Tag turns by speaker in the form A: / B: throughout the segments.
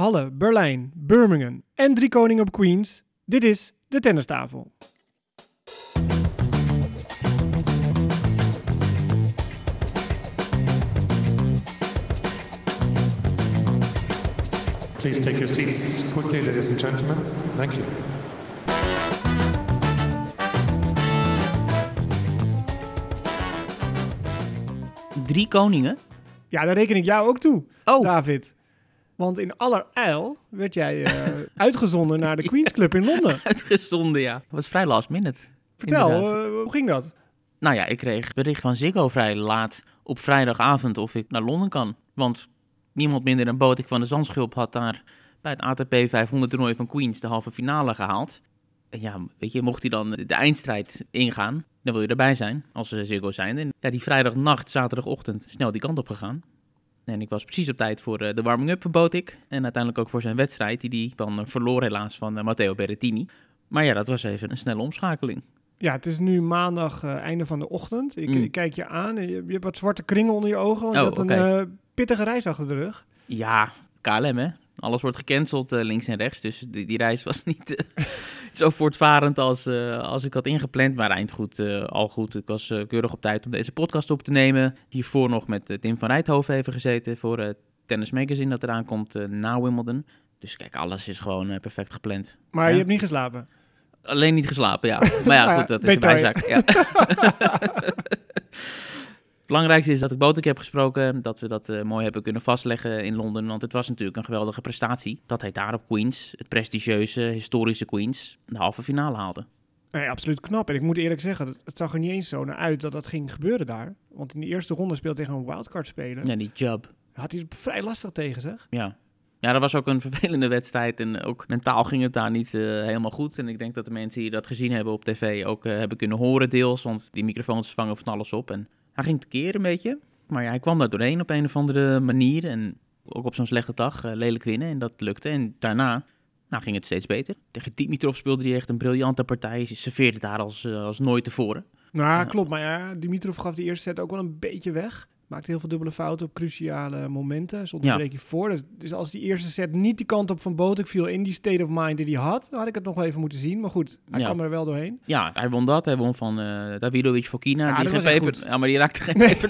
A: Halle, Berlijn, Birmingham en drie koningen op Queens. Dit is de tennistafel.
B: Please take your seats quickly, ladies and gentlemen. Thank you.
C: Drie koningen?
A: Ja, daar reken ik jou ook toe,
C: Oh,
A: David. Want in allerijl werd jij eh, uitgezonden naar de Queens Club in Londen.
C: uitgezonden, ja. Dat was vrij last minute.
A: Vertel, eh, hoe ging dat?
C: Nou ja, ik kreeg bericht van Ziggo vrij laat op vrijdagavond of ik naar Londen kan. Want niemand minder dan Botik van de Zandschulp had daar bij het ATP 500 toernooi van Queens de halve finale gehaald. En ja, weet je, mocht hij dan de eindstrijd ingaan, dan wil je erbij zijn als ze Ziggo zijn. En ja, die vrijdagnacht, zaterdagochtend, snel die kant op gegaan. En ik was precies op tijd voor eh, de warming-up van Botik. En uiteindelijk ook voor zijn wedstrijd, die hij dan eh, verloor helaas van eh, Matteo Berrettini. Maar ja, dat was even een snelle omschakeling.
A: Ja, het is nu maandag, einde van de ochtend. Ik,
C: Mm.
A: ik kijk je aan. en Je, je hebt wat zwarte kringen onder je ogen. Want je
C: Oh,
A: had een pittige reis achter de rug.
C: Ja, KLM hè. Alles wordt gecanceld links en rechts. Dus die, die reis was niet zo voortvarend als, eh, als ik had ingepland. Maar eind goed, eh, al goed. Ik was eh, keurig op tijd om deze podcast op te nemen. Hiervoor nog met Tim van Rijthoven even gezeten voor Tennis Magazine dat eraan komt na Wimbledon. Dus kijk, alles is gewoon perfect gepland.
A: Maar
C: Ja.
A: je hebt niet geslapen.
C: Alleen niet geslapen, ja. Maar ja,
A: ja,
C: goed, dat is een bijzaak. Ja. Het belangrijkste is dat ik Botek heb gesproken, dat we dat eh, mooi hebben kunnen vastleggen in Londen. Want het was natuurlijk een geweldige prestatie dat hij daar op Queens, het prestigieuze, historische Queens, de halve finale haalde.
A: Nee, absoluut knap. En ik moet eerlijk zeggen, het, zag er niet eens zo naar uit dat dat ging gebeuren daar. Want in de eerste ronde speelde tegen een wildcard speler.
C: Ja, die job.
A: Had hij het vrij lastig tegen, zeg.
C: Ja. Ja, dat was ook een vervelende wedstrijd en ook mentaal ging het daar niet eh, helemaal goed. En ik denk dat de mensen die dat gezien hebben op tv ook eh, hebben kunnen horen deels, want die microfoons vangen van alles op. En hij ging tekeer een beetje, maar ja, hij kwam daar doorheen op een of andere manier. En ook op zo'n slechte dag eh, lelijk winnen en dat lukte. En daarna nou, ging het steeds beter. Tegen Dimitrov speelde hij echt een briljante partij. Hij serveerde daar als, eh, als nooit tevoren.
A: Nou,
C: Ja.
A: klopt. Maar ja, Dimitrov gaf die eerste set ook wel een beetje weg. Maakte heel veel dubbele fouten op cruciale momenten. Stond een
C: Ja.
A: breekje voor. Dus, dus als die eerste set niet die kant op van Botek viel in die state of mind die hij had, dan had ik het nog wel even moeten zien. Maar goed, hij
C: Ja.
A: kwam er wel doorheen.
C: Ja, hij won dat. Hij won van eh Davidovic Fokina.
A: Ja,
C: die
A: dat
C: geen
A: goed.
C: ja, maar die raakte geen
A: Nee.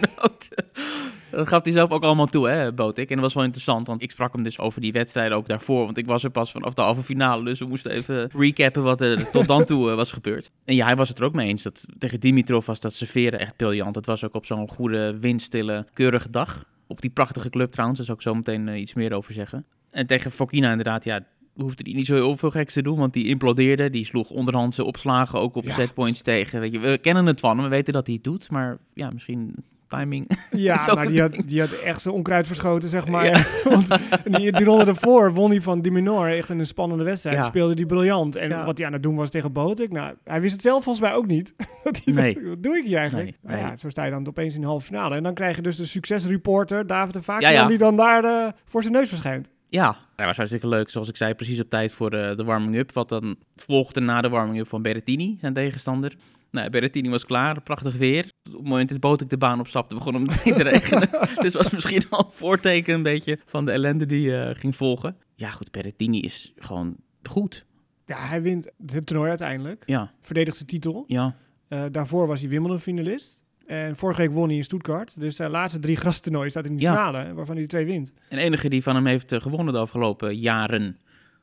C: dat gaf hij zelf ook allemaal toe, hè, Botik. En dat was wel interessant, want ik sprak hem dus over die wedstrijden ook daarvoor. Want ik was er pas vanaf de halve finale, dus we moesten even recappen wat er tot dan toe eh, was gebeurd. En ja, hij was het er ook mee eens. Dat tegen Dimitrov was dat serveren echt briljant. Het was ook op zo'n goede, windstille, keurige dag. Op die prachtige club trouwens, daar zal ik zo meteen eh, iets meer over zeggen. En tegen Fokina inderdaad, ja, hoefde hij niet zo heel veel geks te doen, want die implodeerde. Die sloeg onderhandse opslagen ook op
A: Ja.
C: setpoints tegen. Weet je, we kennen het van hem, we weten dat hij het doet, maar ja, misschien timing.
A: Ja, maar die had, die had echt zijn onkruid verschoten, zeg maar. Want die, die ronde ervoor won hij van Diminor. Echt in een spannende wedstrijd.
C: Ja.
A: Speelde die briljant. En
C: Ja.
A: wat hij aan het doen was tegen Botek, nou, hij wist het zelf volgens mij ook niet. Dat hij
C: Nee.
A: dacht, wat doe ik hier eigenlijk?
C: Nee,
A: Maar ja, zo sta je dan opeens in de halve finale. En dan krijg je dus de succesreporter, David de Vaak,
C: Ja, ja.
A: die dan daar eh, voor zijn neus verschijnt.
C: Ja, dat was hartstikke leuk. Zoals ik zei, precies op tijd voor de, de warming-up. Wat dan volgde na de warming-up van Berrettini, zijn tegenstander. Nou, Berrettini was klaar, prachtig weer. Op het moment dat Botek de baan opstapte, begon het meteen te regenen. dus was misschien al een voorteken een beetje van de ellende die eh, ging volgen. Ja goed, Berrettini is gewoon goed.
A: Ja, hij wint het toernooi uiteindelijk.
C: Ja,
A: Verdedigt zijn titel.
C: ja,
A: Eh, daarvoor was hij Wimbledon-finalist. En vorige week won hij in Stuttgart. Dus zijn laatste drie grastoernooien staat in de
C: Ja.
A: finale, waarvan hij twee wint.
C: En de enige die van hem heeft eh, gewonnen de afgelopen jaren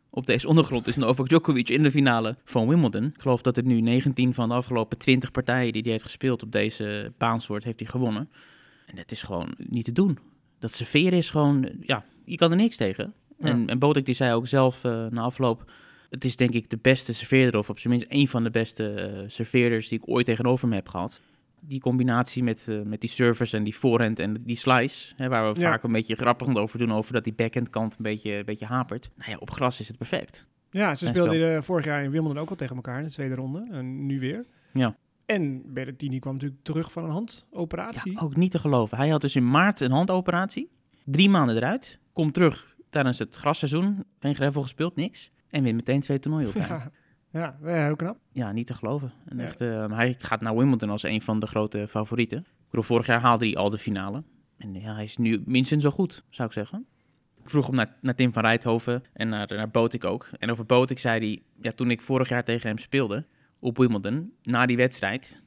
C: op deze ondergrond is Novak Djokovic in de finale van Wimbledon. Ik geloof dat het nu 19 van de afgelopen 20 partijen die hij heeft gespeeld op deze baansoort heeft hij gewonnen. En dat is gewoon niet te doen. Dat serveren is gewoon, ja, je kan er niks tegen.
A: Ja.
C: En, en Bodek die zei ook zelf eh, na afloop, het is denk ik de beste serveerder of op zijn minst één van de beste eh, serveerders die ik ooit tegenover me heb gehad. Die combinatie met, eh, met die service en die voorhand en die slice, hè, waar we
A: Ja.
C: vaak een beetje grappig over doen, over dat die backhand kant een beetje, een beetje hapert. Nou ja, op gras is het perfect.
A: Ja, ze
C: Zijn
A: speelden eh, vorig jaar in Wimbledon ook al tegen elkaar in de tweede ronde. En nu weer.
C: Ja.
A: En Berrettini kwam natuurlijk terug van een handoperatie.
C: Ja, ook niet te geloven. Hij had dus in maart een handoperatie, drie maanden eruit, komt terug tijdens het grasseizoen, geen gravel gespeeld, niks. En wint meteen twee toernooien op.
A: Ja, ja, ja, heel knap.
C: Ja, niet te geloven. En
A: Ja.
C: echt, eh, hij gaat naar Wimbledon als een van de grote favorieten. Ik bedoel, vorig jaar haalde hij al de finale. En ja, hij is nu minstens zo goed, zou ik zeggen. Ik vroeg hem naar, naar Tim van Rijthoven en naar, naar Botik ook. En over Botik zei hij, ja, toen ik vorig jaar tegen hem speelde op Wimbledon, na die wedstrijd,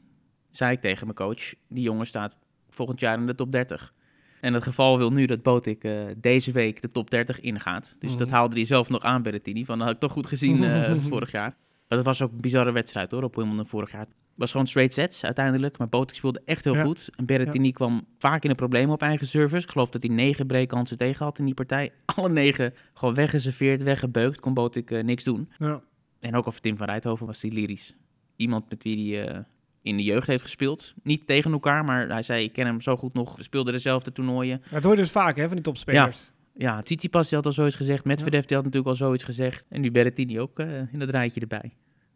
C: zei ik tegen mijn coach, die jongen staat volgend jaar in de top 30. En het geval wil nu dat Botik eh, deze week de top 30 ingaat. Dus dat
A: Mhm.
C: haalde hij zelf nog aan, Berrettini. Van, dat had ik toch goed gezien eh, vorig jaar. Maar dat was ook een bizarre wedstrijd hoor, op Wimbledon vorig jaar. Het was gewoon straight sets uiteindelijk. Maar Botik speelde echt heel
A: Ja.
C: goed. En Berrettini kwam vaak in de problemen op eigen service. Ik geloof dat hij negen breakkansen tegen had in die partij. Alle negen gewoon weggeserveerd, weggebeukt. Kon Botik eh, niks doen.
A: Ja.
C: En ook over Tim van Rijthoven was hij lyrisch. Iemand met wie hij eh, in de jeugd heeft gespeeld. Niet tegen elkaar, maar hij zei, ik ken hem zo goed nog. We speelden dezelfde toernooien.
A: Dat hoor je dus vaak hè, van die topspelers.
C: Ja, Tsitsipas die had al zoiets gezegd. Medvedev die had natuurlijk al zoiets gezegd. En nu Berrettini ook eh, in dat rijtje erbij.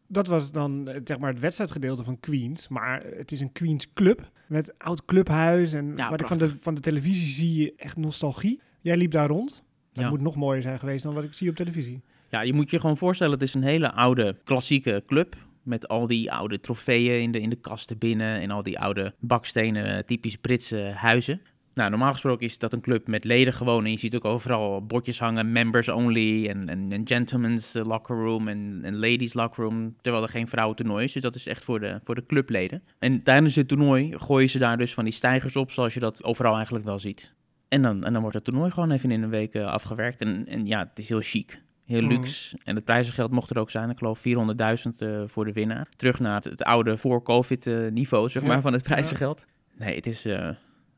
A: Dat was dan eh, zeg maar het wedstrijdgedeelte van Queens. Maar het is een Queens club met oud clubhuis. En
C: Ja,
A: wat ik van de, van de televisie zie, echt nostalgie. Jij liep daar rond. Dat
C: Ja.
A: moet nog mooier zijn geweest dan wat ik zie op televisie.
C: Ja, je moet je gewoon voorstellen, het is een hele oude, klassieke club. Met al die oude trofeeën in de, in de kasten binnen. En al die oude bakstenen, typisch Britse huizen. Nou, normaal gesproken is dat een club met leden gewoon. En je ziet ook overal bordjes hangen, members only. En, en, en gentlemen's eh, locker room en, en ladies locker room. Terwijl er geen vrouwentoernooi is. Dus dat is echt voor de, voor de clubleden. En tijdens het toernooi gooien ze daar dus van die stijgers op. Zoals je dat overal eigenlijk wel ziet. En dan, en dan wordt het toernooi gewoon even in een week eh, afgewerkt. En, en ja, het is heel chic. Heel
A: Mhm.
C: luxe. En het prijzengeld mocht er ook zijn. Ik geloof 400.000 eh, voor de winnaar. Terug naar het, het oude voor-covid eh, niveau, zeg
A: Ja.
C: maar, van het prijzengeld. Nee, het is,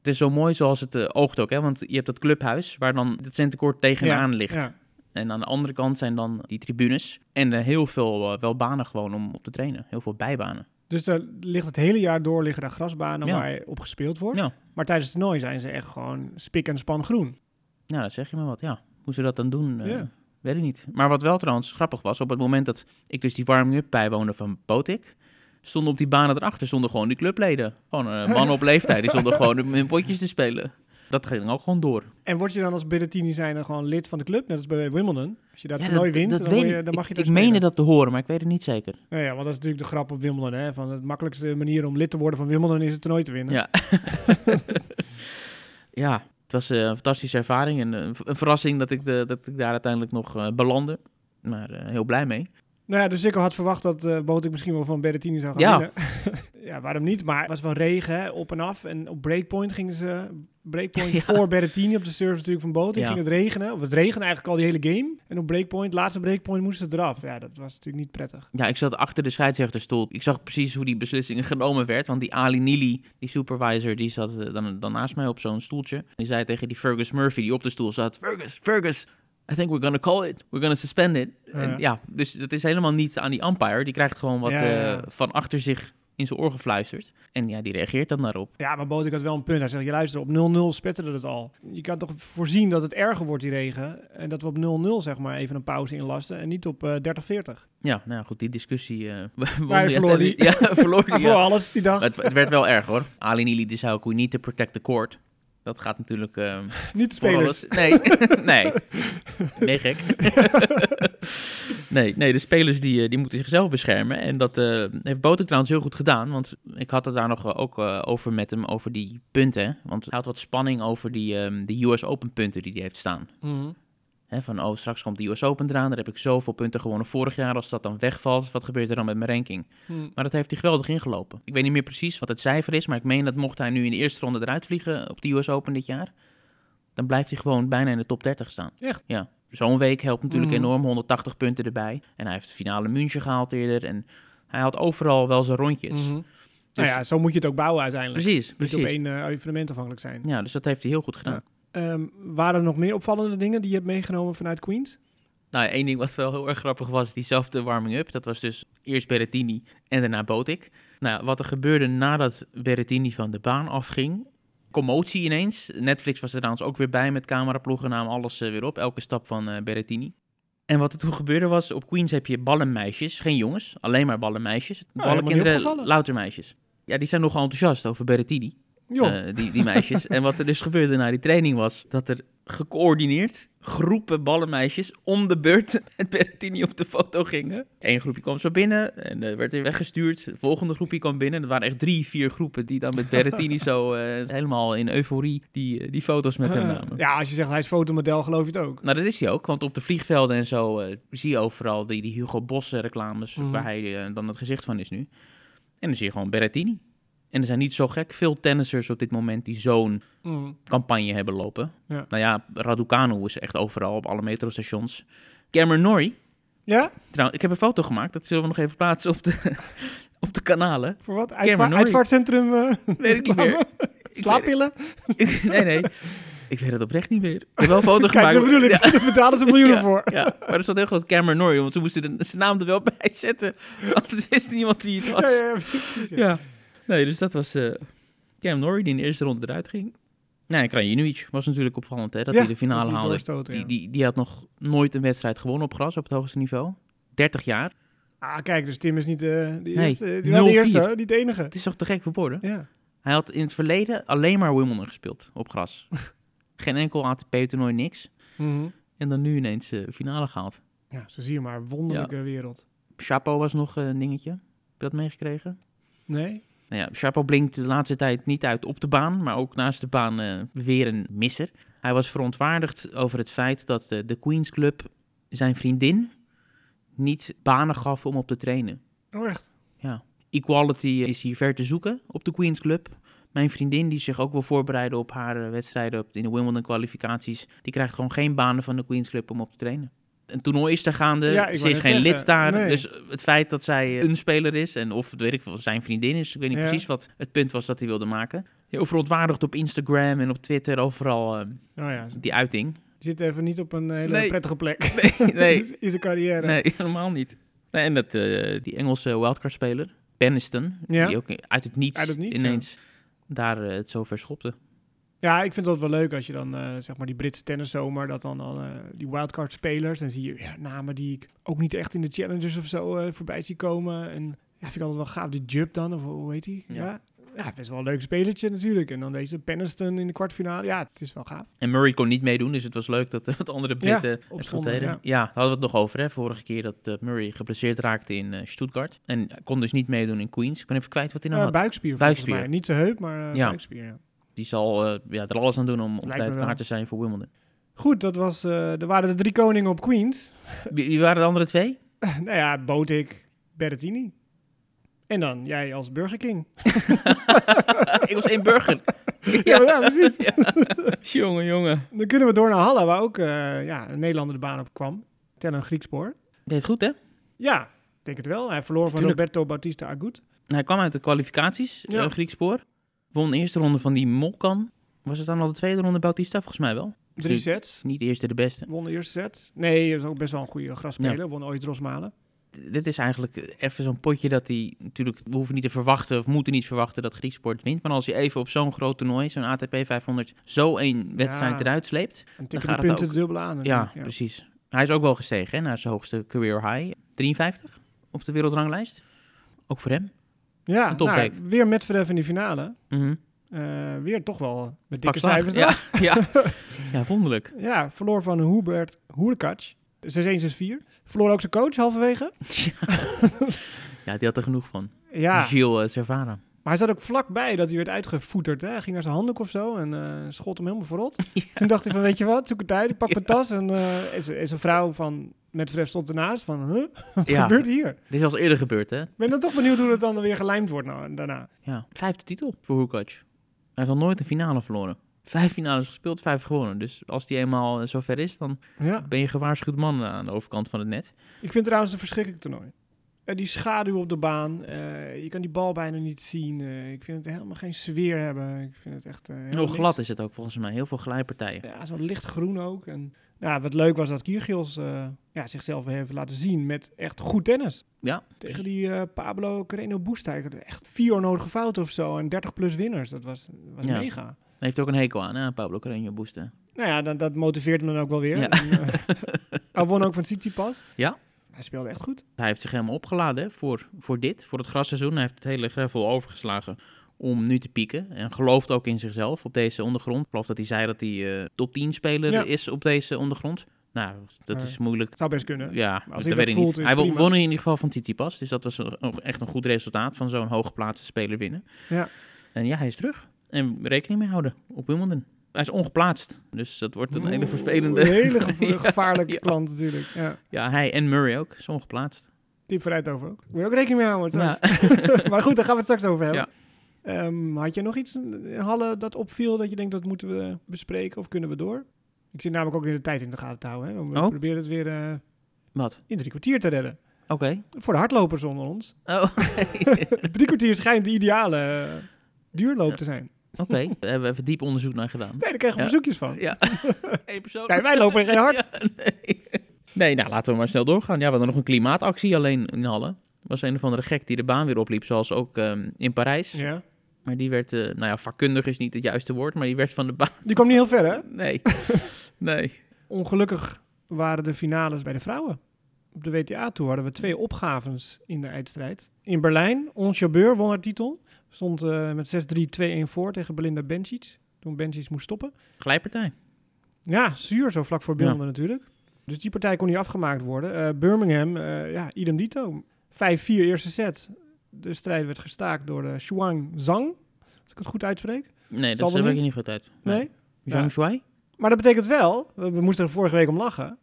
C: het is zo mooi zoals het eh, oogt ook. Hè? Want je hebt dat clubhuis waar dan het centenkort tegenaan ligt.
A: Ja.
C: En aan de andere kant zijn dan die tribunes. En eh, heel veel eh, wel banen gewoon om op te trainen. Heel veel bijbanen.
A: Dus daar ligt het hele jaar door liggen daar grasbanen
C: Ja.
A: waar op gespeeld wordt.
C: Ja.
A: Maar tijdens het toernooi zijn ze echt gewoon spik en span groen.
C: Ja, dat zeg je maar wat. Ja, hoe ze dat dan doen,
A: Ja.
C: weet ik niet. Maar wat wel trouwens grappig was, op het moment dat ik dus die warming-up bijwoonde van Botik, stonden op die banen erachter stonden gewoon die clubleden. Gewoon een man op leeftijd, die stonden gewoon hun potjes te spelen. Dat ging ook gewoon door.
A: En word je dan als Berrettini zijn gewoon lid van de club, net als bij Wimbledon? Als je dat
C: Ja,
A: toernooi wint, dan,
C: weet
A: je, dan mag je
C: ik,
A: daar
C: ik meende dat te horen, maar ik weet het niet zeker.
A: Ja, ja, want dat is natuurlijk de grap op Wimbledon. Hè? Van het makkelijkste manier om lid te worden van Wimbledon is het toernooi te winnen.
C: Ja. ja, het was eh, een fantastische ervaring en een, een verrassing dat ik, de, dat ik daar uiteindelijk nog eh, belandde. Maar eh, heel blij mee.
A: Nou ja, dus ik had verwacht dat eh Botik misschien wel van Berrettini zou gaan
C: Ja.
A: winnen. ja, waarom niet? Maar het was wel regen, hè, op en af. En op breakpoint gingen ze... Breakpoint
C: Ja.
A: voor Berrettini op de service natuurlijk van Botik.
C: Ja.
A: Ging het regenen. Of het regende eigenlijk al die hele game. En op breakpoint, laatste breakpoint, moesten ze eraf. Ja, dat was natuurlijk niet prettig.
C: Ja, ik zat achter de scheidsrechterstoel. Ik zag precies hoe die beslissingen genomen werd. Want die Ali Nili, die supervisor, die zat eh, dan, dan naast mij op zo'n stoeltje. Die zei tegen die Fergus Murphy, die op de stoel zat... Fergus, Fergus, I think we're gonna call it. We're gonna suspend it. En
A: Ja.
C: ja, dus dat is helemaal niet aan die umpire. Die krijgt gewoon wat
A: Ja, ja, ja.
C: eh, van achter zich in zijn oor gefluisterd. En ja, die reageert dan daarop.
A: Ja, maar Botik had wel een punt. Hij zegt, je luister, op 0-0 spetterde het al. Je kan toch voorzien dat het erger wordt, die regen. En dat we op 0-0 zeg maar even een pauze inlasten. En niet op eh 30-40.
C: Ja, nou ja, goed, die discussie... eh won
A: hij verloor
C: uiteindelijk- Ja, verloor die, ja.
A: alles die dag.
C: Het, het werd wel erg hoor. Ali Nili die zei ook, we need to protect the court. Dat gaat natuurlijk... ehm,
A: niet de spelers.
C: alles- Nee, nee. Nee, gek. nee, nee, de spelers die, eh, die moeten zichzelf beschermen. En dat eh, heeft Botek trouwens heel goed gedaan. Want ik had het daar nog ook eh, over met hem, over die punten. Want hij had wat spanning over die, ehm, de US Open punten die hij heeft staan.
A: Mhm.
C: Van, oh, straks komt de US Open eraan. Daar heb ik zoveel punten gewonnen vorig jaar. Als dat dan wegvalt, wat gebeurt er dan met mijn ranking?
A: Mhm.
C: Maar dat heeft hij geweldig ingelopen. Ik weet niet meer precies wat het cijfer is, maar ik meen dat mocht hij nu in de eerste ronde eruit vliegen op de US Open dit jaar, dan blijft hij gewoon bijna in de top 30 staan.
A: Echt?
C: Ja. Zo'n week helpt natuurlijk
A: Mhm.
C: enorm, 180 punten erbij. En hij heeft de finale München gehaald eerder en hij had overal wel zijn rondjes.
A: Mhm.
C: Dus-
A: nou ja, zo moet je het ook bouwen uiteindelijk.
C: Precies,
A: Niet op
C: precies.
A: één eh, evenement afhankelijk zijn.
C: Ja, dus dat heeft hij heel goed gedaan.
A: Ehm, waren er nog meer opvallende dingen die je hebt meegenomen vanuit Queens?
C: Nou, één ding wat wel heel erg grappig was, diezelfde warming-up. Dat was dus eerst Berrettini en daarna Botik. Nou, wat er gebeurde nadat Berrettini van de baan afging, commotie ineens. Netflix was er trouwens ook weer bij met cameraploegen, namen alles eh, weer op, elke stap van eh, Berrettini. En wat er toen gebeurde was, op Queens heb je ballenmeisjes, geen jongens, alleen maar ballenmeisjes.
A: niet
C: Ballenkinderen, louter meisjes. Ja, die zijn nogal enthousiast over Berrettini. Eh, die, die meisjes. en wat er dus gebeurde na die training was dat er gecoördineerd groepen ballenmeisjes om de beurt met Berrettini op de foto gingen. Eén groepje kwam zo binnen en eh, werd weer weggestuurd. De volgende groepje kwam binnen. Er waren echt drie, vier groepen die dan met Berrettini zo eh, helemaal in euforie die, die foto's met hem namen.
A: ja, als je zegt hij is fotomodel, geloof je het ook.
C: Nou, dat is hij ook, want op de vliegvelden en zo zie je overal die, die Hugo Boss reclames,
A: Mhm.
C: waar hij dan het gezicht van is nu. En dan zie je gewoon Berrettini. En er zijn niet zo gek veel tennissers op dit moment die zo'n
A: Mm.
C: campagne hebben lopen.
A: Ja.
C: Nou ja, Raducanu is echt overal op alle metrostations. Cameron Norrie,
A: Ja?
C: trouwens, ik heb een foto gemaakt, dat zullen we nog even plaatsen op de, op de kanalen.
A: Voor wat? Uitva uitvaartcentrum? eh,
C: Weet ik niet meer.
A: Slaappillen?
C: nee, nee. Ik weet het oprecht niet meer. Ik heb wel een foto
A: Kijk,
C: gemaakt.
A: dat bedoel ik.
C: Ja.
A: Daar betalen ze miljoenen
C: Ja,
A: voor.
C: Ja, maar er stond heel groot Cameron Norrie, want ze moesten de, zijn naam er wel bij zetten. Anders wist niemand wie het was.
A: Ja,
C: Ja,
A: ja, precies. ja.
C: Nee, dus dat was eh Cameron Norrie die in de eerste ronde eruit ging. Nee, Krajinovic was natuurlijk opvallend, hè, dat
A: Ja,
C: hij de finale haalde. Die, die, die had nog nooit een wedstrijd gewonnen op gras op het hoogste niveau. 30 jaar.
A: Ah, kijk, dus Tim is niet de, de
C: Nee,
A: eerste. die wel de
C: 0-4.
A: eerste, niet de enige.
C: Het is toch te gek voor woorden?
A: Ja.
C: Hij had in het verleden alleen maar Wimbledon gespeeld op gras. Geen enkel ATP-toernooi, niks.
A: Mhm.
C: En dan nu ineens eh finale gehaald.
A: ja, zo zie je maar. Wonderlijke wereld.
C: Chapo was nog eh, een dingetje. Heb je dat meegekregen?
A: Nee?
C: Nou ja, Chapo blinkt de laatste tijd niet uit op de baan, maar ook naast de baan eh, weer een misser. Hij was verontwaardigd over het feit dat eh, de Queens Club zijn vriendin niet banen gaf om op te trainen.
A: Oh, echt?
C: Ja. Equality is hier ver te zoeken op de Queens Club. Mijn vriendin, die zich ook wil voorbereiden op haar eh, wedstrijden op, in de Wimbledon kwalificaties, die krijgt gewoon geen banen van de Queens Club om op te trainen. Een toernooi is er gaande,
A: Ja,
C: ze is geen
A: zeggen,
C: lid daar.
A: nee.
C: Dus het feit dat zij een speler is, en of weet ik veel, zijn vriendin is, ik weet niet
A: Ja.
C: precies wat het punt was dat hij wilde maken. Heel verontwaardigd op Instagram en op Twitter, overal eh,
A: Oh ja,
C: die uiting.
A: zit even niet op een hele
C: Nee.
A: prettige plek.
C: Nee, nee,
A: in zijn carrière.
C: nee helemaal niet. Nee, en dat, eh, die Engelse wildcard-speler, Peniston,
A: Ja.
C: die ook uit het niets,
A: Uit het niets,
C: ineens daar eh, het zo verschopte.
A: Ja, ik vind dat wel leuk als je dan, eh, zeg maar, die Britse tenniszomer, dat dan, dan eh, die wildcard spelers, dan zie je ja, namen die ik ook niet echt in de challengers of zo eh, voorbij zie komen. En ja, vind ik altijd wel gaaf. Die Jup dan, of hoe heet die?
C: Ja.
A: Ja. ja. best wel een leuk spelertje natuurlijk. En dan deze Peniston in de kwartfinale. Ja, het is wel gaaf.
C: En Murray kon niet meedoen, dus het was leuk dat wat andere Britten het goed
A: opstonden,
C: deden.
A: ja.
C: Ja. daar hadden we het nog over, hè, vorige keer dat Murray geblesseerd raakte in Stuttgart. En kon dus niet meedoen in Queens. Ik ben even kwijt wat hij nou had.
A: buikspier,
C: Buikspier.
A: mij. Niet zijn heup, maar
C: Ja.
A: buikspier, ja.
C: Die zal eh, ja, er alles aan doen om op tijd klaar te zijn voor Wimbledon.
A: Goed, dat was, eh er waren de drie koningen op Queens.
C: Wie, wie waren de andere twee?
A: nou ja, Botik, Berrettini. En dan jij als Burger King.
C: ik was één burger.
A: Ja, ja precies.
C: jongen, jongen.
A: Dan kunnen we door naar Halle, waar ook eh, ja, een Nederlander de baan op kwam. Tel een Grieks spoor.
C: Deed het goed, hè?
A: Ja, denk het wel. Hij verloor van. Roberto Bautista Agut.
C: Hij kwam uit de kwalificaties,
A: Ja.
C: eh, Grieks spoor. Won de eerste ronde van die Molkan. Was het dan al de tweede ronde Bautista? Volgens mij wel.
A: Drie
C: Dus
A: sets.
C: Niet de eerste, de beste.
A: Won de eerste set. Nee, dat is ook best wel een goede grasspeler. Won ooit Rosmalen.
C: dit is eigenlijk even zo'n potje dat hij natuurlijk, we hoeven niet te verwachten of moeten niet verwachten dat Grieksport wint. Maar als je even op zo'n groot toernooi, zo'n ATP 500, zo één wedstrijd
A: Ja.
C: eruit sleept.
A: En tikken
C: gaat het ook.
A: de dubbele aan.
C: Ja,
A: natuurlijk,
C: precies. Hij is ook wel gestegen hè, naar zijn hoogste career high. 53 op de wereldranglijst. Ook voor hem.
A: Ja,
C: Een topweek.
A: nou, weer Medvedev in die finale.
C: Mhm.
A: Eh, weer toch wel met dikke cijfers.
C: Ja, ja. ja, wonderlijk.
A: ja, verloor van Hubert Hurkacz. 6-1, 6-4. Verloor ook zijn coach halverwege.
C: Ja, die had er genoeg van.
A: Ja,
C: Gilles uh.
A: Maar hij zat ook vlakbij dat hij werd uitgevoeterd. Hè? Hij ging naar zijn handdoek of zo en eh schot hem helemaal verrot. Toen dacht hij van, weet je wat, zoek een tijd, ik pak mijn tas. En, eh, en zijn- en zijn vrouw van Medvedev stond ernaast van, huh? wat
C: Ja.
A: gebeurt hier?
C: Dit is al eens eerder gebeurd, hè?
A: Ik ben dan toch benieuwd hoe het dan weer gelijmd wordt nou, daarna.
C: Ja, vijfde titel voor Hurkacz. Hij heeft al nooit een finale verloren. Vijf finales gespeeld, vijf gewonnen. Dus als die eenmaal eh, zover is, dan
A: Ja.
C: ben je gewaarschuwd man aan de overkant van het net.
A: Ik vind het trouwens een verschrikkelijk toernooi. Eh, die schaduw op de baan, eh, je kan die bal bijna niet zien. eh, ik vind het helemaal geen sfeer hebben. Ik vind het echt heel niks.
C: glad is het ook volgens mij. Heel veel glijpartijen.
A: Ja, zo lichtgroen ook. En ja, wat leuk was dat Kyrgios eh, ja, zichzelf weer heeft laten zien met echt goed tennis.
C: Ja.
A: Tegen die Pablo Carreno Busta. Echt vier onnodige fouten of zo en 30 plus winners. Dat was, was
C: Ja.
A: mega.
C: Hij heeft ook een hekel aan, hè? Pablo boosten.
A: Nou ja, dat, dat motiveert hem dan ook wel weer.
C: Ja.
A: En, hij won ook van Tsitsipas.
C: Ja.
A: Hij speelde echt goed.
C: Hij heeft zich helemaal opgeladen hè, voor, voor dit, voor het grasseizoen. Hij heeft het hele gravel overgeslagen om nu te pieken. En gelooft ook in zichzelf op deze ondergrond. Ik geloof dat hij zei dat hij eh, top 10 speler
A: Ja.
C: is op deze ondergrond. Nou, dat is moeilijk.
A: Het zou best kunnen.
C: Ja,
A: als
C: dat, weet ik
A: voelt,
C: niet. Hij
A: prima.
C: won in ieder geval van Tsitsipas. Dus dat was een- echt een goed resultaat van zo'n hooggeplaatste speler winnen.
A: Ja.
C: En ja, hij is terug. En rekening mee houden op Wimbledon. Hij is ongeplaatst. Dus dat wordt een hele vervelende...
A: Een hele gevaarlijke
C: ja.
A: klant natuurlijk. Ja.
C: Ja, hij en Murray ook. Is ongeplaatst.
A: Tip vooruit over ook. Moet je ook rekening mee houden.
C: Ja.
A: maar goed, daar gaan we het straks over hebben.
C: Ja.
A: Ehm, had je nog iets in Halle dat opviel dat je denkt dat moeten we bespreken of kunnen we door? Ik zit namelijk ook weer de tijd in de gaten te houden. Hè? We
C: Oh.
A: proberen het weer eh,
C: Wat?
A: in drie kwartier te redden.
C: Oké.
A: Voor de hardlopers onder ons.
C: Oh,
A: drie kwartier schijnt de ideale eh, duurloop te zijn.
C: Oké. Daar hebben we even diep onderzoek naar gedaan.
A: Nee, daar krijgen we
C: Ja.
A: verzoekjes van.
C: Ja. Eén persoon.
A: Wij lopen geen hard.
C: Ja, nee. nee, nou laten we maar snel doorgaan. Ja, we hadden nog een klimaatactie alleen in Halle. Was een of andere gek die de baan weer opliep, zoals ook ehm, in Parijs.
A: Ja.
C: Maar die werd, eh, nou ja, vakkundig is niet het juiste woord, maar die werd van de baan.
A: Die kwam niet heel ver, hè?
C: Nee. nee.
A: Ongelukkig waren de finales bij de vrouwen. Op de WTA-tour hadden we twee opgaves in de eindstrijd. In Berlijn, Ons Jabeur won haar titel. Stond eh, met 6-3-2-1 voor tegen Belinda Bencic. Toen Bencic moest stoppen.
C: Glijpartij.
A: Ja, zuur zo vlak voor Wimbledon natuurlijk. Dus die partij kon niet afgemaakt worden. Eh, Birmingham, eh, ja, idem dito. 5-4 eerste set. De strijd werd gestaakt door de Shuang Zhang. Als ik het goed uitspreek.
C: Nee,
A: Zal
C: dat
A: niet?
C: ik niet goed uit.
A: Nee?
C: Zhang
A: Ja.
C: Shuai?
A: Maar dat betekent wel, we we moesten er vorige week om lachen,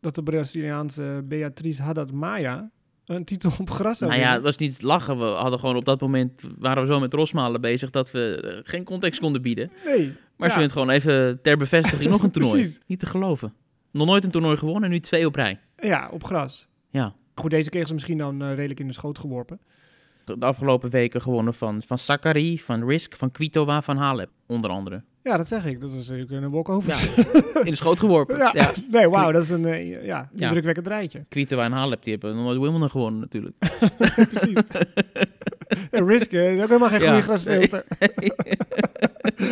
A: dat de Braziliaanse Beatrice Haddad Maya een titel op gras zou
C: Nou ja, het was niet lachen. We hadden gewoon op dat moment, waren we zo met Rosmalen bezig dat we eh, geen context konden bieden.
A: Nee.
C: Maar
A: Ja.
C: ze wint gewoon even ter bevestiging nog een toernooi.
A: Precies.
C: Niet te geloven. Nog nooit een toernooi gewonnen en nu twee op rij.
A: Ja, op gras.
C: Ja.
A: Goed, deze kregen ze misschien dan eh, redelijk in de schoot geworpen.
C: De afgelopen weken gewonnen van, van Sakari, van Risk, van Kvitova, van Halep, onder andere.
A: Ja, dat zeg ik. Dat is natuurlijk een walkover.
C: Ja, in de schoot geworpen.
A: Ja.
C: Ja.
A: Nee, wauw, dat is een eh, ja, indrukwekkend rijtje.
C: Kvitova en Halep, die hebben nog nooit Wimbledon gewonnen natuurlijk.
A: Precies. en Risk eh, is ook helemaal geen goede grasspeelster.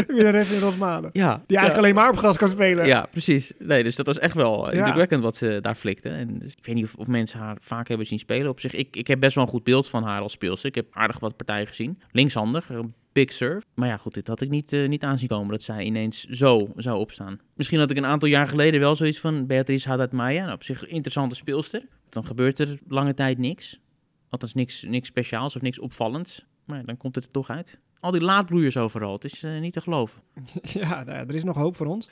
A: Wie de rest in Rosmalen.
C: Ja.
A: Die eigenlijk alleen maar op gras kan spelen.
C: Ja, precies. Nee, dus dat was echt wel eh, indrukwekkend wat ze daar flikte. En dus ik weet niet of, of mensen haar vaak hebben zien spelen. Op zich, ik, ik heb best wel een goed beeld van haar als speelster. Ik heb aardig wat partijen gezien. Linkshandig, een big serve. Maar ja, goed, dit had ik niet, eh, niet aanzien komen dat zij ineens zo zou opstaan. Misschien had ik een aantal jaar geleden wel zoiets van Beatrice Haddad Maya. Nou, op zich een interessante speelster. Dan gebeurt er lange tijd niks. Althans, niks, niks speciaals of niks opvallends. Maar ja, dan komt het er toch uit. Al die laadbloeiers overal. Het is eh, niet te geloven.
A: Ja, nou ja, er is nog hoop voor ons.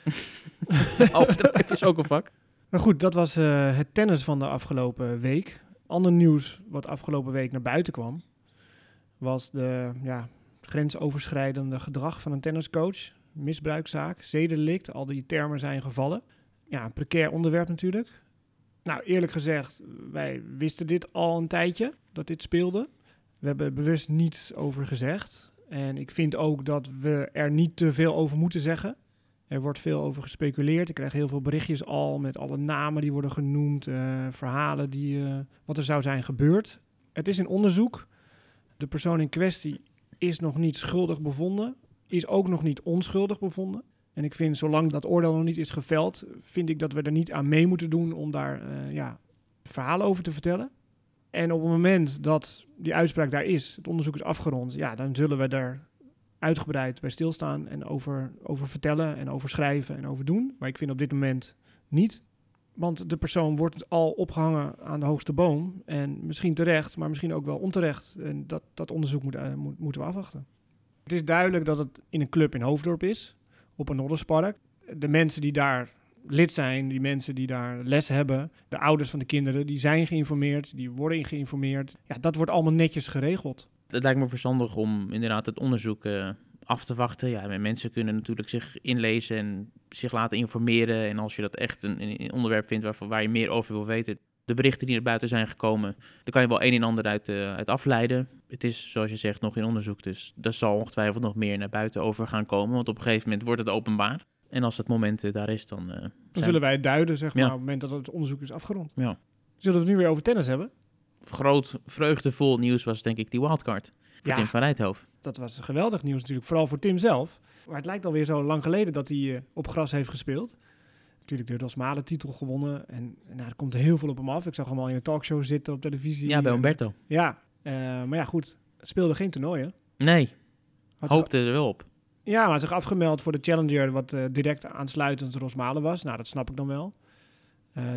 C: Overdrijven is ook een vak.
A: Maar goed, dat was eh, het tennis van de afgelopen week. Ander nieuws wat afgelopen week naar buiten kwam, was de ja, grensoverschrijdende gedrag van een tenniscoach. Misbruikzaak, zedendelict, al die termen zijn gevallen. Ja, een precair onderwerp natuurlijk. Nou, eerlijk gezegd, wij wisten dit al een tijdje, dat dit speelde. We hebben bewust niets over gezegd. En ik vind ook dat we er niet te veel over moeten zeggen. Er wordt veel over gespeculeerd. Ik krijg heel veel berichtjes al met alle namen die worden genoemd, eh, verhalen die eh, wat er zou zijn gebeurd. Het is in onderzoek. De persoon in kwestie is nog niet schuldig bevonden, is ook nog niet onschuldig bevonden. En ik vind, zolang dat oordeel nog niet is geveld, vind ik dat we er niet aan mee moeten doen om daar eh, ja, verhalen over te vertellen. En op het moment dat die uitspraak daar is, het onderzoek is afgerond, ja, dan zullen we daar uitgebreid bij stilstaan en over, over vertellen en over schrijven en over doen. Maar ik vind op dit moment niet. Want de persoon wordt al opgehangen aan de hoogste boom. En misschien terecht, maar misschien ook wel onterecht. En dat, dat onderzoek moet, eh, moet- moeten we afwachten. Het is duidelijk dat het in een club in Hoofddorp is, op een Nodderspark. De mensen die daar lid zijn, die mensen die daar les hebben, de ouders van de kinderen, die zijn geïnformeerd, die worden geïnformeerd. Ja, dat wordt allemaal netjes geregeld.
C: Het lijkt me verstandig om inderdaad het onderzoek eh, af te wachten. Ja, en mensen kunnen natuurlijk zich inlezen en zich laten informeren. En als je dat echt een, onderwerp vindt waarvan, waar je meer over wil weten, de berichten die naar buiten zijn gekomen, daar kan je wel een en ander uit, eh, uit afleiden. Het is, zoals je zegt, nog in onderzoek, dus daar zal ongetwijfeld nog meer naar buiten over gaan komen. Want op een gegeven moment wordt het openbaar. En als het moment eh, daar is, dan...
A: Dan
C: zijn-
A: zullen wij het duiden, zeg maar,
C: Ja.
A: op het moment dat het onderzoek is afgerond.
C: Ja.
A: Zullen we het nu weer over tennis hebben?
C: Groot, vreugdevol nieuws was denk ik die wildcard. Voor
A: Ja.
C: Tim van Rijthoven.
A: Dat was geweldig nieuws natuurlijk, vooral voor Tim zelf. Maar het lijkt alweer zo lang geleden dat hij eh, op gras heeft gespeeld. Natuurlijk de Rosmalen titel gewonnen. En, nou, er komt heel veel op hem af. Ik zag hem al in een talkshow zitten op televisie.
C: Ja, bij
A: En-
C: Umberto.
A: Ja, eh, maar ja goed, speelde geen toernooien.
C: Nee.
A: Had
C: Hoopte er wel op.
A: ja, maar zich afgemeld voor de Challenger, wat eh, direct aansluitend Rosmalen was. Nou, dat snap ik dan wel.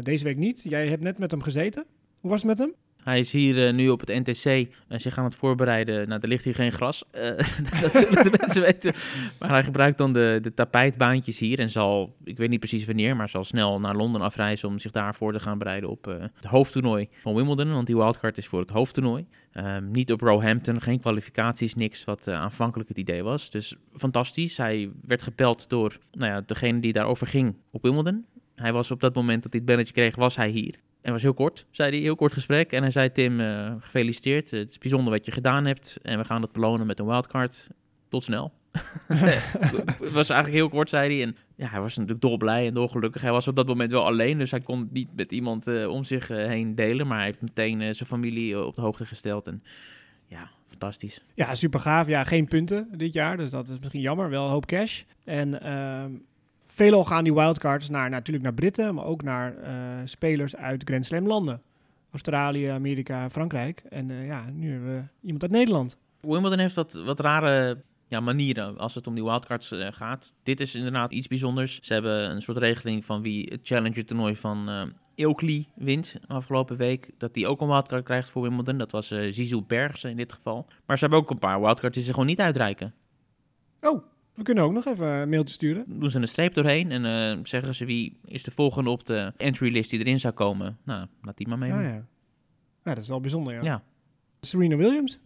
A: Deze week niet. Jij hebt net met hem gezeten. Hoe was het met hem?
C: Hij is hier eh, nu op het NTC en ze gaan het voorbereiden. Nou, er ligt hier geen gras. Eh, dat zullen de mensen weten. Maar hij gebruikt dan de, de tapijtbaantjes hier en zal, ik weet niet precies wanneer, maar zal snel naar Londen afreizen om zich daarvoor te gaan bereiden op eh, het hoofdtoernooi van Wimbledon. Want die wildcard is voor het hoofdtoernooi. Ehm, niet op Roehampton, geen kwalificaties, niks wat aanvankelijk het idee was. Dus fantastisch. Hij werd gepeld door nou ja, degene die daarover ging op Wimbledon. Hij was op dat moment dat hij het belletje kreeg, was hij hier. En was heel kort, zei hij, heel kort gesprek. En hij zei, Tim, eh, gefeliciteerd. Het is bijzonder wat je gedaan hebt. En we gaan dat belonen met een wildcard. Tot snel. het was eigenlijk heel kort, zei hij. En ja, hij was natuurlijk dolblij en dolgelukkig. Hij was op dat moment wel alleen, dus hij kon het niet met iemand eh, om zich eh, heen delen. Maar hij heeft meteen zijn familie op de hoogte gesteld. En ja, fantastisch.
A: Ja, super gaaf. Ja, geen punten dit jaar, dus dat is misschien jammer. Wel een hoop cash. En ehm veelal gaan die wildcards naar, natuurlijk naar Britten, maar ook naar eh, spelers uit Grand Slam landen. Australië, Amerika, Frankrijk. En eh, ja, nu hebben we iemand uit Nederland.
C: Wimbledon heeft wat, wat rare ja, manieren als het om die wildcards eh, gaat. Dit is inderdaad iets bijzonders. Ze hebben een soort regeling van wie het Challenger toernooi van eh Ilkley wint afgelopen week. Dat die ook een wildcard krijgt voor Wimbledon. Dat was eh Zizou Bergsen in dit geval. Maar ze hebben ook een paar wildcards die ze gewoon niet uitreiken.
A: Oh, we kunnen ook nog even een mailtje sturen.
C: Doen ze een streep doorheen en eh, zeggen ze wie is de volgende op de entry list die erin zou komen. Nou, laat die maar mee.
A: Ja, ja. ja, dat is wel bijzonder, ja.
C: Ja.
A: Serena Williams,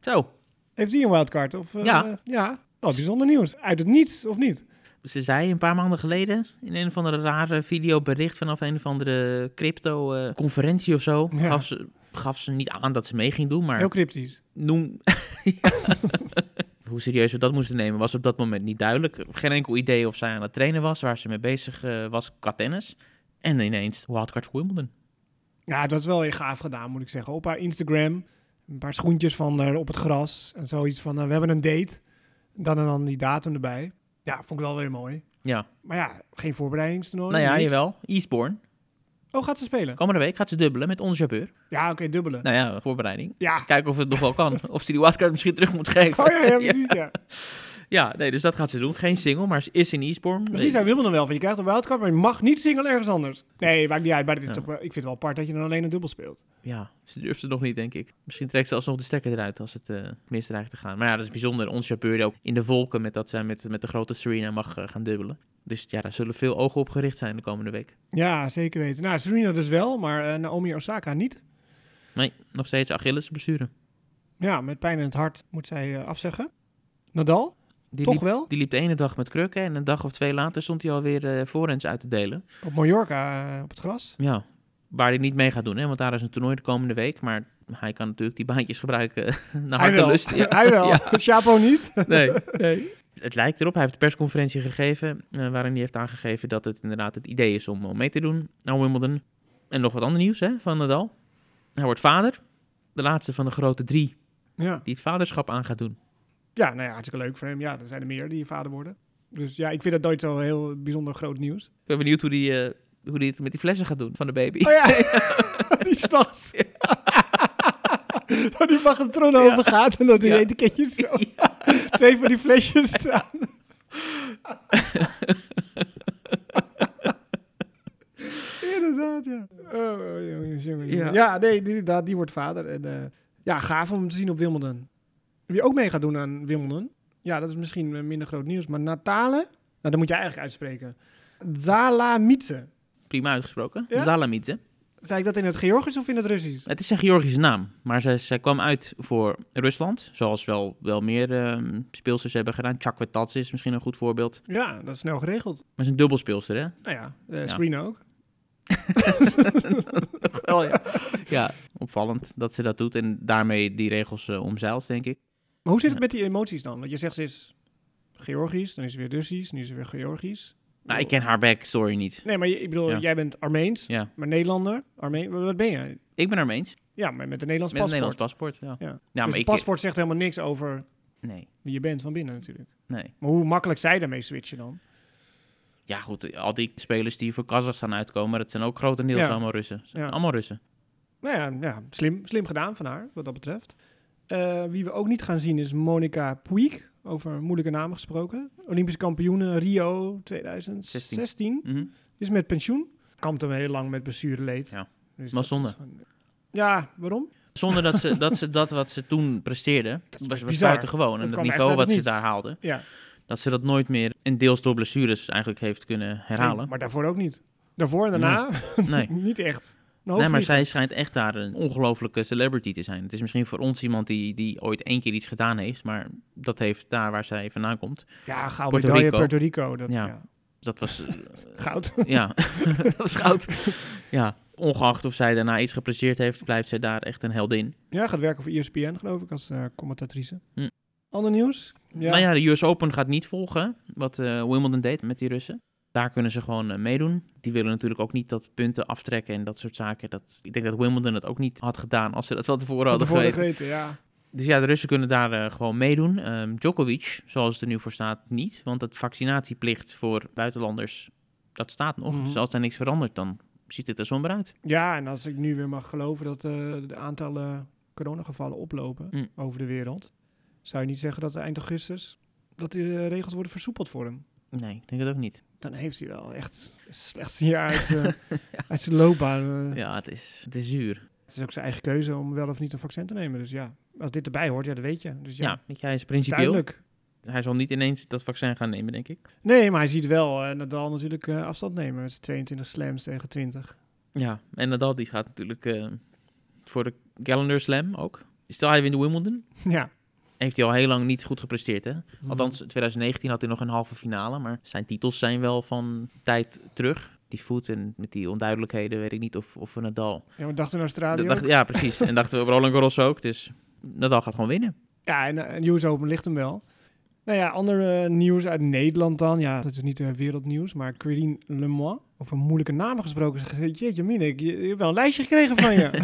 C: Zo,
A: heeft die een wildcard? Of, eh,
C: Ja.
A: Ja, wel bijzonder nieuws. Uit het niets, of niet?
C: Ze zei een paar maanden geleden in een of andere rare videobericht vanaf een of andere crypto-conferentie of zo.
A: Ja.
C: Gaf, ze, gaf ze niet aan dat ze mee ging doen, maar
A: Heel cryptisch.
C: noem. Hoe serieus we dat moesten nemen was op dat moment niet duidelijk. Geen enkel idee of zij aan het trainen was, waar ze mee bezig eh, was qua tennis. En ineens wildcard Wimbledon.
A: Ja, dat is wel weer gaaf gedaan, moet ik zeggen. Op haar Instagram, een paar schoentjes van haar op het gras. En zoiets van, eh, we hebben een date. Dan en dan die datum erbij. Ja, vond ik wel weer mooi.
C: Ja,
A: Maar ja, geen voorbereidingstoernooi.
C: nou ja,
A: niks.
C: jawel. Eastbourne.
A: Oh, gaat ze spelen?
C: Komende week gaat ze dubbelen met onze Jabeur.
A: Ja, oké, dubbele.
C: Nou ja, voorbereiding.
A: Ja.
C: Kijken of het nog wel kan. Of ze die wildcard misschien terug moet geven.
A: Oh ja, ja, precies, ja.
C: Ja, nee, dus dat gaat ze doen. Geen single, maar ze is in Eastbourne.
A: Misschien zijn Wimbledon wel van, je krijgt een wildcard, maar je mag niet single ergens anders. Nee, maakt niet uit, maar het is
C: Ja.
A: toch wel, ik vind het wel apart dat je dan alleen een dubbel speelt.
C: Ja, ze durft het nog niet, denk ik. Misschien trekt ze alsnog de stekker eruit als het eh mis dreigt te gaan. Maar ja, dat is bijzonder. Ons chauffeur ook in de wolken met dat zij met, met de grote Serena mag eh, gaan dubbelen. Dus ja, daar zullen veel ogen op gericht zijn de komende week.
A: Ja, zeker weten. Nou, Serena dus wel, maar eh, Naomi Osaka niet.
C: Nee, nog steeds Achilles blessure.
A: Ja, met pijn in het hart moet zij eh, afzeggen. Nadal,
C: Die
A: toch
C: liep,
A: wel?
C: die liep de ene dag met krukken en een dag of twee later stond hij alweer voorhands uit te delen.
A: Op Mallorca, op het gras.
C: Ja, waar hij niet mee gaat doen, hè, want daar is een toernooi de komende week. Maar hij kan natuurlijk die baantjes gebruiken naar
A: Hij
C: harte
A: wel.
C: lust. Ja.
A: Hij wel.
C: Ja.
A: Chapo niet.
C: Nee, nee. Het lijkt erop. Hij heeft een persconferentie gegeven eh, waarin hij heeft aangegeven dat het inderdaad het idee is om, om mee te doen naar Wimbledon. En nog wat ander nieuws hè, van Nadal. Hij wordt vader. De laatste van de grote drie
A: Ja.
C: die het vaderschap aan gaat doen.
A: ja, nou ja, hartstikke leuk voor hem. Ja, er zijn er meer die vader worden. Dus ja, ik vind dat nooit zo heel bijzonder groot nieuws.
C: Ik ben benieuwd hoe die, eh, hoe die het met die flessen gaat doen van de baby.
A: Oh ja, die stas. Oh, die magnetron
C: Ja.
A: open gaat en dat die
C: Ja.
A: etiketjes zo. Twee van die flesjes staan. inderdaad, ja. Oh, oh, jongens, jongens.
C: Ja.
A: Ja, nee, die- inderdaad, die wordt vader. En, eh, ja, gaaf om hem te zien op Wimbledon. Wie ook mee gaat doen aan Wimbledon. Ja, dat is misschien eh, minder groot nieuws. Maar Natale, nou, dat moet jij eigenlijk uitspreken. Zalamitse.
C: Prima uitgesproken.
A: Ja? Zei ik dat in het Georgisch of in het Russisch?
C: Het is een Georgische naam, maar zij, zij kwam uit voor Rusland. Zoals wel, wel meer ehm speelsters hebben gedaan. Chakvetats is misschien een goed voorbeeld.
A: Ja, dat is snel geregeld.
C: Maar ze is een dubbelspeelster, hè?
A: Nou ja,
C: Ja.
A: Serena ook.
C: Wel, ja. ja, opvallend dat ze dat doet en daarmee die regels eh, omzeilt, denk ik.
A: Maar hoe zit het met die emoties dan? Want je zegt ze is Georgisch, dan is ze weer Russisch, nu is ze weer Georgisch.
C: Nou, ik ken haar backstory niet.
A: Nee, maar je- ik bedoel,
C: Ja.
A: jij bent Armeens,
C: Ja,
A: maar Nederlander. Armeen, wat ben je?
C: ik ben Armeens.
A: Ja, maar met een Nederlands
C: Met een
A: paspoort.
C: Nederlands paspoort, ja.
A: Ja.
C: Ja,
A: dus
C: maar
A: het
C: ik...
A: paspoort zegt helemaal niks over
C: Nee,
A: wie je bent van binnen natuurlijk.
C: nee.
A: Maar hoe makkelijk zij daarmee switchen dan?
C: Ja, goed, al die spelers die voor Kazachstan uitkomen, dat zijn ook grotendeels
A: Ja.
C: allemaal Russen.
A: Ja.
C: Allemaal Russen.
A: Nou ja, ja slim, slim gedaan van haar, wat dat betreft. Eh, wie we ook niet gaan zien is Monica Puig, over moeilijke namen gesproken. Olympisch kampioen Rio 2016
C: Mhm.
A: is met pensioen. Kampte hem heel lang met blessureleed.
C: Ja.
A: Dus
C: Maar
A: dat
C: zonde.
A: Ja, waarom?
C: Zonder dat ze, dat ze dat wat ze toen presteerden,
A: is
C: was, buitengewoon. En
A: Dat
C: het niveau wat ze daar haalden,
A: Ja,
C: dat ze dat nooit meer, en deels door blessures eigenlijk heeft kunnen herhalen.
A: Nee, maar daarvoor ook niet. Daarvoor en daarna
C: Nee.
A: niet echt.
C: Nee, maar zij schijnt echt daar een ongelofelijke celebrity te zijn. Het is misschien voor ons iemand die, die ooit één keer iets gedaan heeft, maar dat heeft daar waar zij vandaan komt.
A: Ja, gouden
C: Puerto
A: medaille
C: Rico.
A: Puerto Rico. Dat,
C: Ja.
A: ja.
C: Dat was, eh,
A: Goud.
C: ja, dat was goud. Ja, ongeacht of zij daarna iets gepresteerd heeft, blijft zij daar echt een heldin.
A: Ja, gaat werken voor ESPN, geloof ik, als eh, commentatrice.
C: Hm.
A: Ander nieuws? Ja.
C: Nou ja, de US Open gaat niet volgen, wat eh, Wimbledon deed met die Russen. Daar kunnen ze gewoon eh, meedoen. Die willen natuurlijk ook niet dat punten aftrekken en dat soort zaken. Dat, ik denk dat Wimbledon het ook niet had gedaan als ze dat van tevoren hadden geweten.
A: geweten, ja.
C: Dus ja, de Russen kunnen daar eh, gewoon meedoen. Ehm, Djokovic, zoals het er nu voor staat, niet. Want het vaccinatieplicht voor buitenlanders, dat staat nog.
A: Mhm.
C: Dus als er niks verandert, dan ziet het er somber uit.
A: Ja, en als ik nu weer mag geloven dat eh, de aantallen coronagevallen oplopen
C: Hm.
A: over de wereld, zou je niet zeggen dat eind augustus dat eh, regels worden versoepeld voor hem.
C: Nee, ik denk het ook niet.
A: Dan heeft hij wel echt het slechtste jaar uit, eh, uit zijn loopbaan. eh.
C: Ja, het is, het is zuur.
A: Het is ook zijn eigen keuze om wel of niet een vaccin te nemen. Dus ja, als dit erbij hoort, ja, dat weet je. Dus ja,
C: Ja, hij is principieel.
A: duidelijk.
C: Hij zal niet ineens dat vaccin gaan nemen, denk ik.
A: Nee, maar hij ziet wel eh, Nadal natuurlijk afstand nemen. Is 22 slams tegen 20.
C: Ja, en Nadal die gaat natuurlijk voor de Calendar Slam ook. Stel hij wint de Wimbledon.
A: Ja.
C: Heeft hij al heel lang niet goed gepresteerd, hè?
A: Mhm.
C: Althans, in 2019 had hij nog een halve finale, maar zijn titels zijn wel van tijd terug. Die voet en met die onduidelijkheden weet ik niet of, of we Nadal...
A: Ja, we dachten in Australië
C: Dat dacht, ja, precies. en dachten we Roland Garros ook, dus Nadal gaat gewoon winnen.
A: Ja, en, eh, en US Open ligt hem wel. Nou ja, ander eh, nieuws uit Nederland dan. Ja, dat is niet eh, wereldnieuws, maar Quirine Lemois. Over moeilijke namen gesproken. Jeetje, Minnik, je, je hebt wel een lijstje gekregen van je.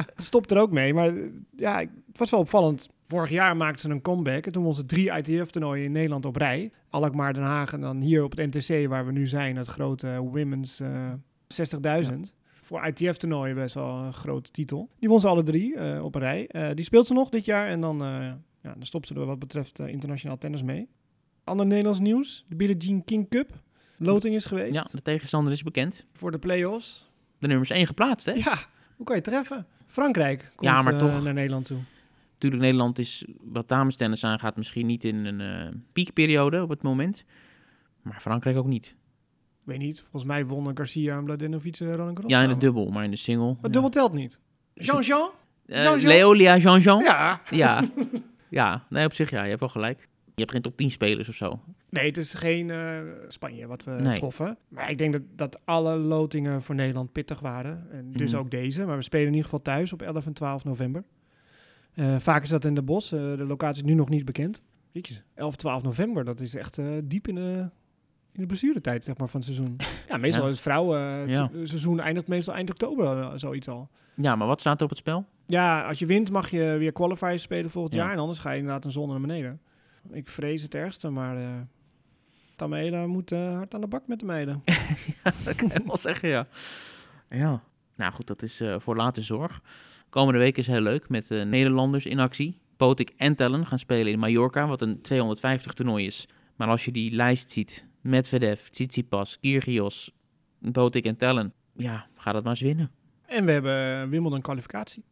A: Stopt er ook mee, maar eh, ja, het was wel opvallend. Vorig jaar maakten ze een comeback en toen won ze drie ITF-toernooien in Nederland op rij. Alkmaar, Den Haag en dan hier op het NTC waar we nu zijn, het grote eh, Women's eh 60.000. Voor ITF-toernooien best wel een grote titel. Die won ze alle drie eh, op een rij. Eh, die speelt ze nog dit jaar en dan, eh, ja, dan stopt ze er wat betreft eh, internationaal tennis mee. Ander Nederlands nieuws, de Billie Jean King Cup. Loting is geweest
C: Ja, de tegenstander is bekend.
A: voor de play-offs.
C: De nummers 1 geplaatst, hè?
A: Ja, hoe kan je treffen? Frankrijk komt
C: Ja, maar
A: eh,
C: toch.
A: naar Nederland toe.
C: Natuurlijk, Nederland is wat damestennis aangaat misschien niet in een eh, piekperiode op het moment. Maar Frankrijk ook niet.
A: Weet niet, volgens mij wonnen Garcia en Mladenovic eh, Roland Garros.
C: Ja, in de
A: samen.
C: dubbel, maar in de single.
A: Het
C: ja.
A: dubbel telt niet. Jean-Jean? Jean-Jean?
C: Leolia Jean-Jean?
A: Ja.
C: Ja. ja, nee, op zich ja, je hebt wel gelijk. Je hebt geen top 10 spelers of zo.
A: Nee, het is geen eh, Spanje wat we
C: Nee.
A: troffen. Maar ik denk dat, dat alle lotingen voor Nederland pittig waren. En dus
C: Mhm.
A: ook deze. Maar we spelen in ieder geval thuis op 11 en 12 november. Eh, vaak is dat in de bos. Eh, de locatie is nu nog niet bekend. Jeetje, 11, 12 november, dat is echt eh, diep in de, in de blessuretijd zeg maar, van het seizoen. Ja, meestal
C: Ja.
A: is het vrouwen
C: Ja.
A: het seizoen eindigt meestal eind oktober, zoiets al.
C: Ja, maar wat staat er op het spel?
A: Ja, als je wint mag je weer qualifiers spelen volgend
C: Ja.
A: jaar. En anders ga je inderdaad een zon naar beneden. Ik vrees het ergste, maar eh Tamela moet eh, hard aan de bak met de meiden.
C: dat kan je wel zeggen, ja. Ja. Nou goed, dat is eh, voor later zorg. Komende week is heel leuk met Nederlanders in actie. Potik en Tellen gaan spelen in Mallorca, wat een 250 toernooi is. Maar als je die lijst ziet, Medvedev, Tsitsipas, Kyrgios, Potik en Tellen, ja, ga dat maar eens winnen.
A: En we hebben Wimbledon kwalificatie.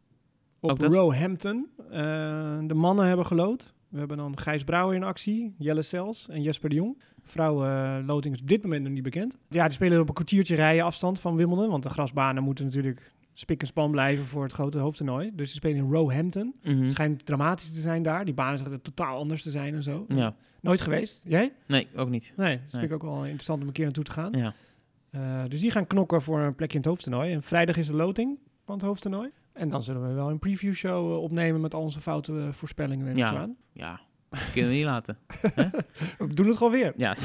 A: Op? Roehampton. Eh, de mannen hebben gelood. We hebben dan Gijs Brouwer in actie, Jelle Sels en Jesper de Jong. Vrouwen eh, loting is op dit moment nog niet bekend. Ja, die spelen op een kwartiertje rijden afstand van Wimbledon. Want de grasbanen moeten natuurlijk spik en span blijven voor het grote hoofdtoernooi. Dus ze spelen in Roehampton.
C: Mhm.
A: Het schijnt dramatisch te zijn daar. Die banen schijnen totaal anders te zijn en zo.
C: Ja,
A: Nooit geweest? Jij?
C: nee, ook niet.
A: Nee, dat
C: Nee.
A: ik ook wel interessant om een keer naartoe te gaan.
C: Ja.
A: Eh, dus die gaan knokken voor een plekje in het hoofdtoernooi. En vrijdag is de loting van het hoofdtoernooi. En dan zullen we wel een preview show eh, opnemen met al onze foute eh, voorspellingen. Ik
C: Ja.
A: zo aan.
C: Ja, dat kunnen we niet laten.
A: We doen het gewoon weer.
C: Ja.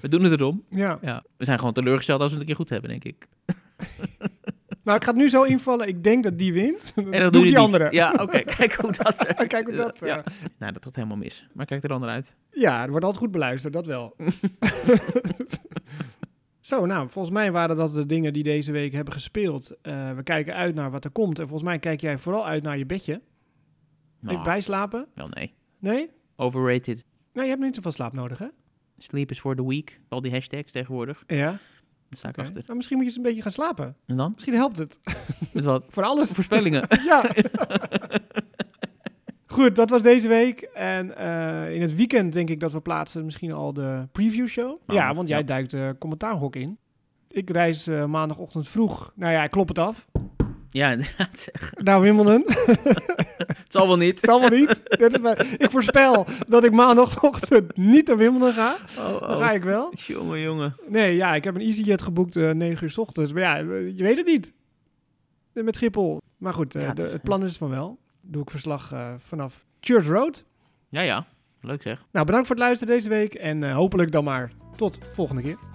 C: we doen het erom.
A: Ja.
C: Ja. We zijn gewoon teleurgesteld als we het een keer goed hebben, denk ik.
A: Nou, ik ga het nu zo invallen. Ik denk dat die wint.
C: En
A: Dan
C: dan
A: doe
C: doe
A: ik
C: je
A: die
C: niet.
A: andere.
C: Ja, oké. Kijk hoe dat eruit
A: Kijk hoe dat... eh,
C: Ja.
A: ja.
C: Nou, dat gaat helemaal mis. Maar kijk er dan uit.
A: ja, het wordt altijd goed beluisterd. Dat wel. Zo, nou, volgens mij waren dat de dingen die deze week hebben gespeeld. Eh, we kijken uit naar wat er komt. En volgens mij kijk jij vooral uit naar je bedje.
C: Nou,
A: Even bijslapen?
C: Wel nee.
A: Nee?
C: Overrated.
A: Nou, je hebt niet zoveel slaap nodig, hè?
C: Sleep is for the week. Al die hashtags tegenwoordig.
A: Ja.
C: Daar sta ik achter.
A: Nou, misschien moet je eens een beetje gaan slapen.
C: En dan?
A: Misschien helpt het.
C: Met wat?
A: Voor alles.
C: Voorspellingen.
A: ja. Goed, dat was deze week. En eh, in het weekend denk ik dat we plaatsen misschien al de preview show.
C: Maandag,
A: ja, want jij
C: ja.
A: duikt de commentaarhok in. Ik reis eh, maandagochtend vroeg. Nou ja, ik klop het af.
C: ja, inderdaad. zeg.
A: Naar Wimbledon.
C: Het zal wel niet.
A: Het zal wel niet. Ik voorspel dat ik maandagochtend niet naar Wimbledon ga.
C: Oh,
A: Dan ga ik wel.
C: Jongen, jongen.
A: Nee, ja, ik heb een EasyJet geboekt eh 9 uur 's ochtends. Maar ja, eh, je weet het niet. Eh, Met Schiphol. Maar goed, eh,
C: Ja, het
A: de- het plan is van wel. Doe ik verslag eh, vanaf Church Road.
C: Ja, ja. Leuk zeg.
A: Nou, bedankt voor het luisteren deze week. En eh, hopelijk dan maar tot volgende keer.